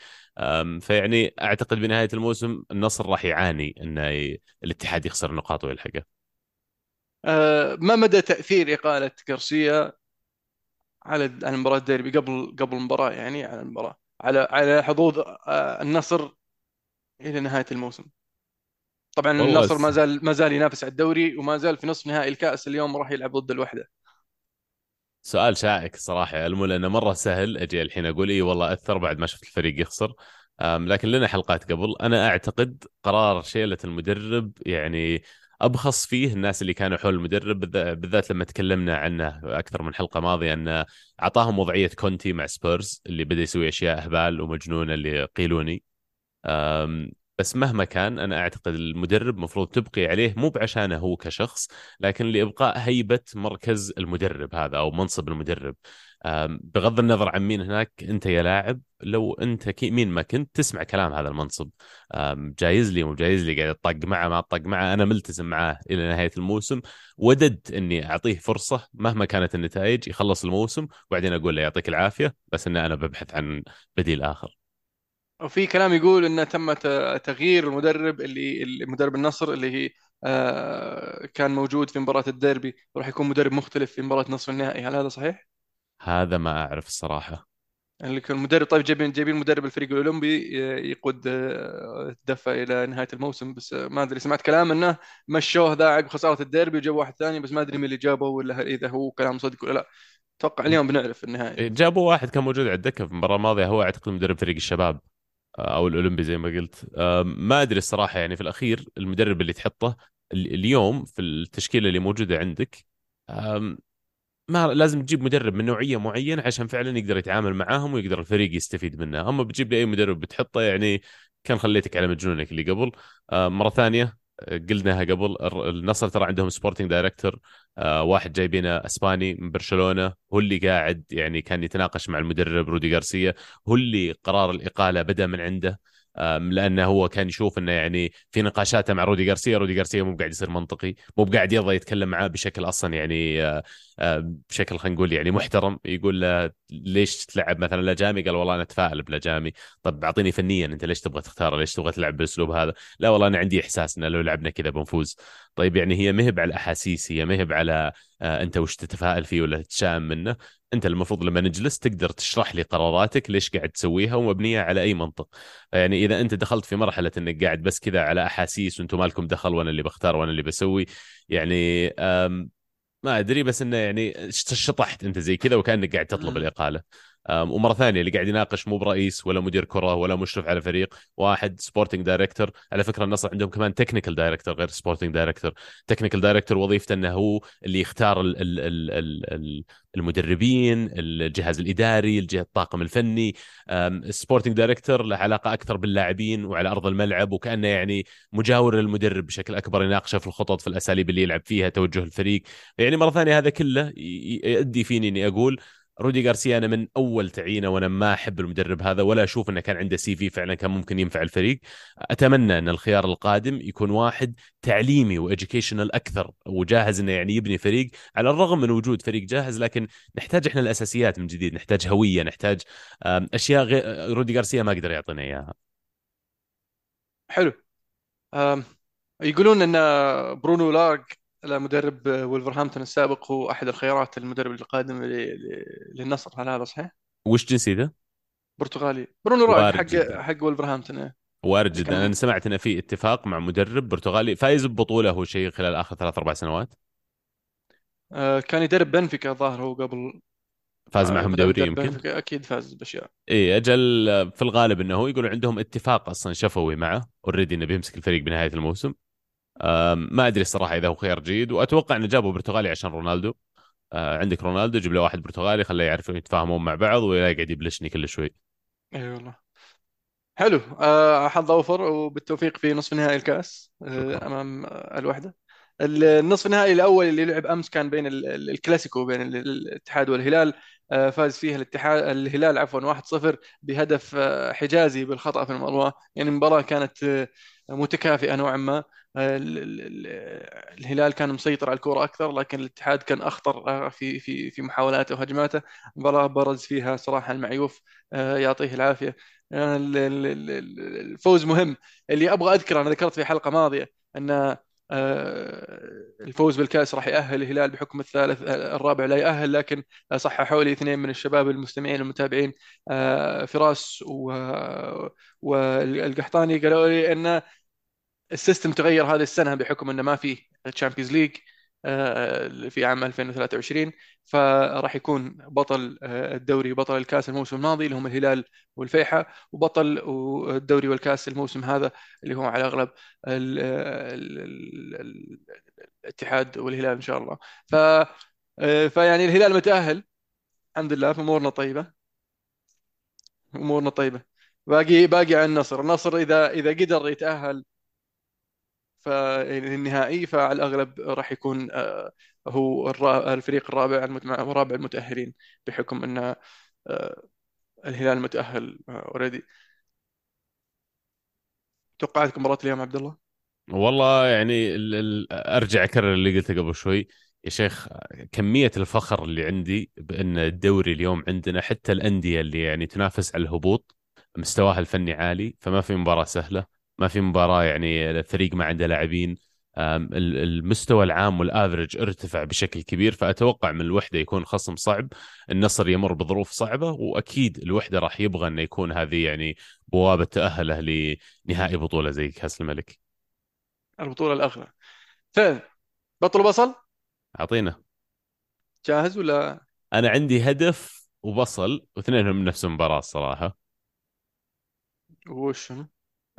فيعني أعتقد بنهاية الموسم النصر راح يعاني انه ي... الاتحاد يخسر نقاط ويلحقه. آه، ما مدى تأثير إقالة غارسيا على على مباراة الديربي قبل قبل المباراة يعني على المباراة؟ على على حظوظ آه، النصر إلى نهاية الموسم. طبعا النصر ما زال ما زال ينافس على الدوري وما زال في نصف نهائي الكأس اليوم راح يلعب ضد الوحدة. سؤال شائك صراحة يا المو لأنه مرة سهل أجي الحين أقول إي والله أثر بعد ما شفت الفريق يخسر. لكن لنا حلقات قبل. أنا أعتقد قرار شيلة المدرب يعني أبخص فيه الناس اللي كانوا حول المدرب بالذ- بالذات لما تكلمنا عنه أكثر من حلقة ماضية أنه أعطاهم وضعية كونتي مع سبيرز اللي بدأ يسوي أشياء هبال ومجنونة اللي قيلوني بس مهما كان أنا أعتقد المدرب مفروض تبقي عليه مو بعشانه هو كشخص لكن لإبقاء هيبة مركز المدرب هذا أو منصب المدرب. بغض النظر عن مين هناك أنت يا لاعب لو أنت مين ما كنت تسمع كلام هذا المنصب. جايز لي مو جايز لي قاعد أطق معه ما أطق معه أنا ملتزم معاه إلى نهاية الموسم. وددت إني أعطيه فرصة مهما كانت النتائج يخلص الموسم وبعدين أقول له يعطيك العافية بس إن أنا ببحث عن بديل آخر. وفي كلام يقول انه تم تغيير المدرب اللي مدرب النصر اللي هي آه، كان موجود في مباراة الديربي وراح يكون مدرب مختلف في مباراة نصف النهائي. هل هذا صحيح؟ هذا ما أعرف الصراحة. يعني اللي كان مدرب طيب جايبين جايبين مدرب الفريق الأولمبي ي- يقود آه، الدفة إلى نهاية الموسم بس آه، ما أدري سمعت كلام إنه مشوه ذا عقب خسارة الديربي وجابوا واحد ثاني بس ما أدري مين اللي جابه ولا إذا هو كلام صدق ولا لا. أتوقع اليوم بنعرف النهائي. جابوا واحد كان موجود على الدكه في المباراة الماضية هو أعتقد مدرب فريق الشباب. آه، أو الأولمبي زي ما قلت. ما أدري الصراحة يعني في الأخير المدرب اللي تحطه ال- اليوم في التشكيلة اللي موجودة عندك ما لازم تجيب مدرب من نوعية معينة عشان فعلا يقدر يتعامل معاهم ويقدر الفريق يستفيد منه. أما بتجيب لي أي مدرب بتحطه يعني كان خليتك على مجنونك اللي قبل. مرة ثانية قلناها قبل النصر ترى عندهم sporting director واحد جايبينه إسباني من برشلونة هو اللي قاعد يعني كان يتناقش مع المدرب رودي غارسيا هو اللي قرار الإقالة بدأ من عنده لأنه هو كان يشوف إنه يعني في نقاشاته مع رودي غارسيا رودي غارسيا مو قاعد يصير منطقي مو قاعد يرضى يتكلم معاه بشكل أصلا يعني آه، آه، بشكل خلينا نقول يعني محترم يقول له ليش تلعب مثلا لاجامي قال والله أنا أتفائل بلاجامي طب أعطيني فنيا أنت ليش تبغى تختاره؟ ليش تبغى تلعب بالاسلوب هذا؟ لا والله أنا عندي إحساس إن لو لعبنا كذا بنفوز. طيب يعني هي مهب على الأحاسيس هي مهب على آه، أنت وش تتفائل فيه ولا تتشائم منه. أنت المفروض لما نجلس تقدر تشرح لي قراراتك ليش قاعد تسويها ومبنية على أي منطق. يعني إذا أنت دخلت في مرحلة إنك قاعد بس كذا على أحاسيس وأنتم مالكم دخل وأنا اللي بختار وأنا اللي بسوي يعني ما أدري بس إنه يعني شطحت أنت زي كذا وكأنك قاعد تطلب. الإقالة ومرة ثانية اللي قاعد يناقش مو برئيس ولا مدير كرة ولا مشرف على فريق واحد sporting director على فكرة النصر عندهم كمان technical director غير sporting director technical director وظيفته إنه هو اللي يختار ال ال ال ال ال المدربين الجهاز الإداري الجهة الطاقم الفني. ال sporting director له علاقة أكثر باللاعبين وعلى أرض الملعب وكأنه يعني مجاور للمدرب بشكل أكبر يناقشه في الخطط في الأساليب اللي يلعب فيها توجه الفريق. يعني مرة ثانية هذا كله يؤدي فيني إني أقول رودي غارسيا أنا من أول تعيينه وأنا ما أحب المدرب هذا ولا أشوف إنه كان عنده CV فعلا كان ممكن ينفع الفريق. أتمنى إن الخيار القادم يكون واحد تعليمي و educational أكثر وجاهز إنه يعني يبني فريق. على الرغم من وجود فريق جاهز لكن نحتاج إحنا الأساسيات من جديد نحتاج هوية نحتاج أشياء غير رودي غارسيا ما قدر يعطينا إياها. حلو. يقولون إن برونو لاغ مدرب ولفرهامبتون السابق هو أحد الخيارات المدرب القادم للنصر هل هذا صحيح؟ وش جنسيته؟ برتغالي. برونو وارد حق جدا. حق ولفرهامبتون إيه. وارد جدا. أنا سمعت انه في اتفاق مع مدرب برتغالي فايز ببطولة هو شيء خلال آخر ثلاث أربع سنوات. آه، كان يدرب بنفيكا الظاهر هو قبل. فاز آه، معهم دوري يمكن؟ بنفيكا أكيد فاز بأشياء. اي أجل في الغالب إنه هو يقولوا عندهم اتفاق أصلا شفوي معه. already إنه بيمسك الفريق بنهاية الموسم. ما أدري الصراحة إذا هو خيار جيد وأتوقع إنه جابوا برتغالي عشان رونالدو. آه عندك رونالدو جيب له واحد برتغالي خليه يعرفوا يتفاهمون مع بعض ولا يقعد يبلشني كل شوي. إي والله. حلو. آه، حظ اوفر وبالتوفيق في نصف نهائي الكأس شكرا. آه، أمام الوحدة. النصف النهائي الأول اللي لعب أمس كان بين ال- ال- الكلاسيكو بين ال- الاتحاد والهلال. آه، فاز فيها الاتحاد الهلال عفوا 1-0 بهدف آه، حجازي بالخطأ في المرمى يعني المباراة كانت متكافئة نوعا ما. الهلال كان مسيطر على الكرة أكثر لكن الاتحاد كان أخطر آه، في في في محاولاته وهجماته. مباراة برز فيها صراحة المعيوف آه، يعطيه العافية. آه، ال- ال- ال- ال- الفوز مهم. اللي أبغى أذكره أنا ذكرت في حلقة ماضية أن آه، الفوز بالكأس راح يأهل الهلال بحكم الثالث آه، الرابع لا يأهل لكن صححوا لي اثنين من الشباب المستمعين المتابعين آه، فراس والقحطاني قالوا لي أن ال system تغير هذه السنة بحكم إنه ما في Champions League في عام 2023 فراح يكون بطل آه، الدوري بطل الكأس الموسم الماضي اللي هم الهلال والفيحة وبطل الدوري والكأس الموسم هذا اللي هو على أغلب ال- ال- ال- ال- الاتحاد والهلال إن شاء الله. ف آه، فيعني الهلال متأهل. الحمد لله فامورنا طيبة. أمورنا طيبة. باقي باقي على النصر. النصر إذا إذا قدر يتأهل فالنهائي فعلى الأغلب راح يكون آه، هو الفريق الرابع رابع المتأهلين بحكم أن آه، الهلال متأهل اوريدي توقعاتك مباراة اليوم عبد الله؟ والله يعني أرجع أكرر اللي قلته قبل شوي. يا شيخ كمية الفخر اللي عندي بأن الدوري اليوم عندنا حتى الأندية اللي يعني تنافس على الهبوط مستواها الفني عالي فما في مباراة سهلة. ما في مباراة يعني الفريق ما عنده لاعبين المستوى العام والافرج ارتفع بشكل كبير فأتوقع من الوحدة يكون خصم صعب النصر يمر بظروف صعبة وأكيد الوحدة راح يبغى أنه يكون هذه يعني بوابة تأهله لنهائي بطولة زي كأس الملك. البطولة الأغلى فبطل بصل أعطينا. جاهز ولا؟ أنا عندي هدف وبصل واثنينهم من نفس المباراة الصراحه وش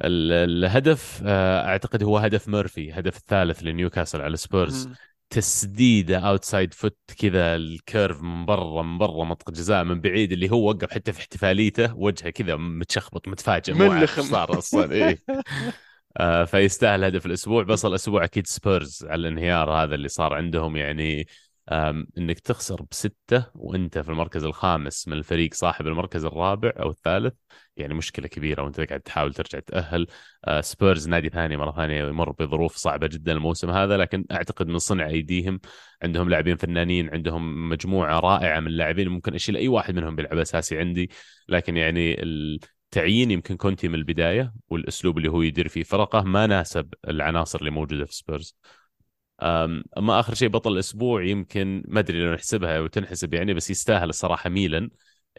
الهدف آه، أعتقد هو هدف ميرفي هدف الثالث لنيوكاسل على سبيرز. تسديده outside foot كذا ال curve من برا من برا منطقة جزاء من بعيد اللي هو وقف حتى في احتفاليته وجهه كذا متشخبط متفاجئ مو صار أصلا إيه. آه، فيستاهل هدف الأسبوع. بس الأسبوع أكيد سبيرز على الانهيار هذا اللي صار عندهم يعني إنك تخسر بستة وأنت في المركز الخامس من الفريق صاحب المركز الرابع أو الثالث يعني مشكلة كبيرة وأنت قاعد تحاول ترجع تأهل. آه، سبيرز نادي ثاني مرة ثانية يمر بظروف صعبة جدا الموسم هذا لكن أعتقد من صنع ايديهم عندهم لاعبين فنانين عندهم مجموعة رائعة من اللاعبين ممكن أشيل أي واحد منهم بيلعب أساسي عندي. لكن يعني التعيين يمكن كونتي من البداية والأسلوب اللي هو يدير فيه فرقه ما ناسب العناصر اللي موجودة في سبيرز. اما آخر شيء بطل الأسبوع يمكن ما أدري لو نحسبها أو تنحسب يعني بس يستاهل الصراحة ميلان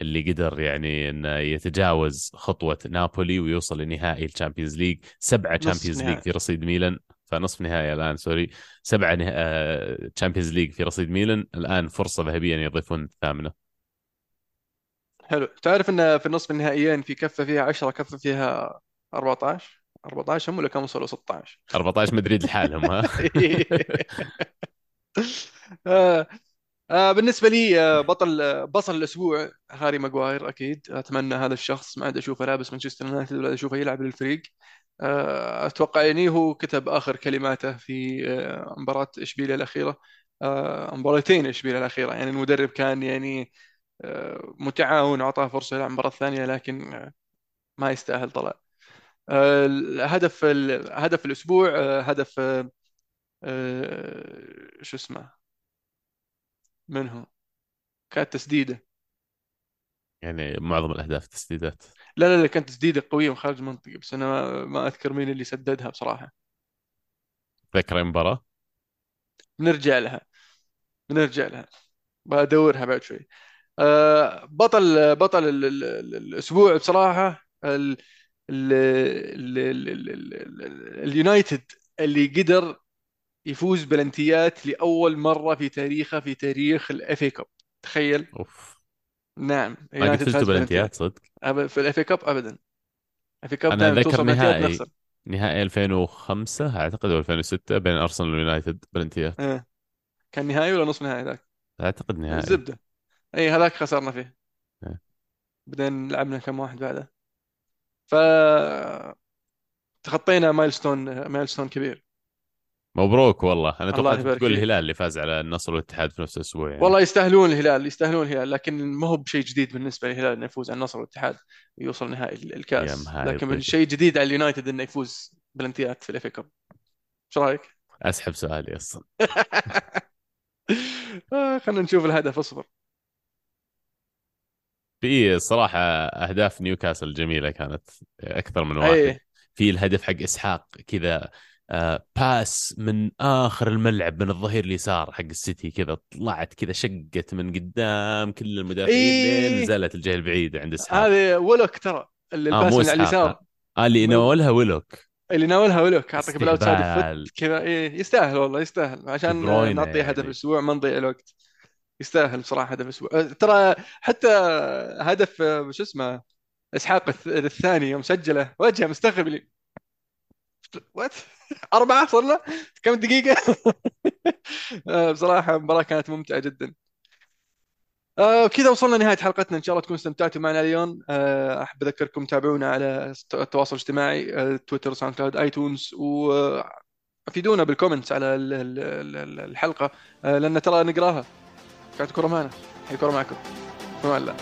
اللي قدر يعني إنه يتجاوز خطوة نابولي ويوصل لنهائي ال Champions League. سبعة Champions League في رصيد ميلان. فنصف نهائي الآن sorry. سبعة Champions League في رصيد ميلان. الآن فرصة ذهبية أن يضيفون الثامنه حلو. تعرف إن في النصف النهائيين في كفة فيها 10 كفة فيها 14 14 هم ولا كم وصلوا؟ 16 14 مدريد لحالهم ها؟ آه، آه، بالنسبة لي آه، بطل آه، بطل الأسبوع هاري ماجواير أكيد. أتمنى هذا الشخص ما عاد أشوفه لابس مانشستر يونايتد ولا أشوفه يلعب للفريق. آه، أتوقع يعني هو كتب آخر كلماته في آه، مباراة إشبيلية الأخيرة. آه، مباراتين إشبيلية الأخيرة. يعني المدرب كان يعني متعاون وأعطاه فرصة يلعب المباراة الثانية لكن ما يستاهل طلع. آه، الهدف هدف الأسبوع آه، هدف آه، شو اسمه؟ من هو؟ كانت تسديدة. يعني معظم الأهداف تسديدات. لا لا لا كانت تسديدة قوية من خارج المنطقة بس أنا ما, ما أذكر مين اللي سددها بصراحة. ذكر المباراه بنرجع لها. بنرجع لها. بدورها بعد شوي. بطل بطل ال- ال- ال- الأسبوع بصراحة ال- ال- ال- ال- ال- ال- ال- اليونايتد اللي قدر يفوز بلنتيات لأول مرة في تاريخه في تاريخ الأف إي كاب. تخيل؟ أوف. نعم. ما قد فزتوا بلنتيات. صدق؟ في ال FA Cup أبدا. ال FA Cup أنا دائما ذكر توصل بلنتيات نهائي نخسر نهائي 2005 أعتقد أو 2006 بين أرسنال واليونايتد بلنتيات. آه. كان نهائي ولا نصف نهائي ذاك؟ أعتقد نهائي. الزبدة. اي هذاك خسرنا فيه. إيه. بعدين لعبنا كم واحد بعده؟ ف تخطينا milestone milestone كبير. مبروك والله. أنا توقعت تقول الهلال اللي فاز على النصر والاتحاد في نفس الأسبوع يعني. والله يستاهلون الهلال يستاهلون الهلال لكن ما هو بشيء جديد بالنسبة للهلال إنه يفوز على النصر والاتحاد ويوصل نهائي الكأس. لكن شيء. جديد على اليونايتد إنه يفوز بلنتيات في ال FA Cup. إيش رأيك؟ أسحب سؤالي أصلا. آه، خلينا نشوف الهدف اصبر. في صراحة أهداف نيوكاسل جميلة كانت أكثر من واحد. اي في الهدف حق إسحاق كذا آه، pass من آخر الملعب من الظهير اليسار حق السيتي كذا طلعت كذا شقت من قدام كل المدافعين لين اي نزلت الجهة البعيدة عند إسحاق. هذه ويلوك ترى اللي آه ال pass من على اليسار. آه اللي ناولها ويلوك. اللي ناولها ويلوك أعطيك بال outside كذا إيه يستاهل والله يستاهل. عشان نعطيه هدف يعني. الأسبوع ما نضيع الوقت. يستاهل بصراحة هدف الأسبوع. أه، ترى حتى هدف أه، شو اسمه إسحاق الث- الثاني يوم سجله وجهه مستغرب لي. what أربعة صرنا كم دقيقة؟ أه، بصراحة المباراة كانت ممتعة جدا. كذا وصلنا لنهاية حلقتنا. إن شاء الله تكونوا استمتعتوا معنا اليوم. أحب أذكركم تابعونا على التواصل الاجتماعي تويتر ساوند كلاود آيتونز وأفيدونا بال comments على ال- ال- ال- الحلقة. آه لأن ترى نقراها. كانت كرة معنا. هي كرة معكم. فما الله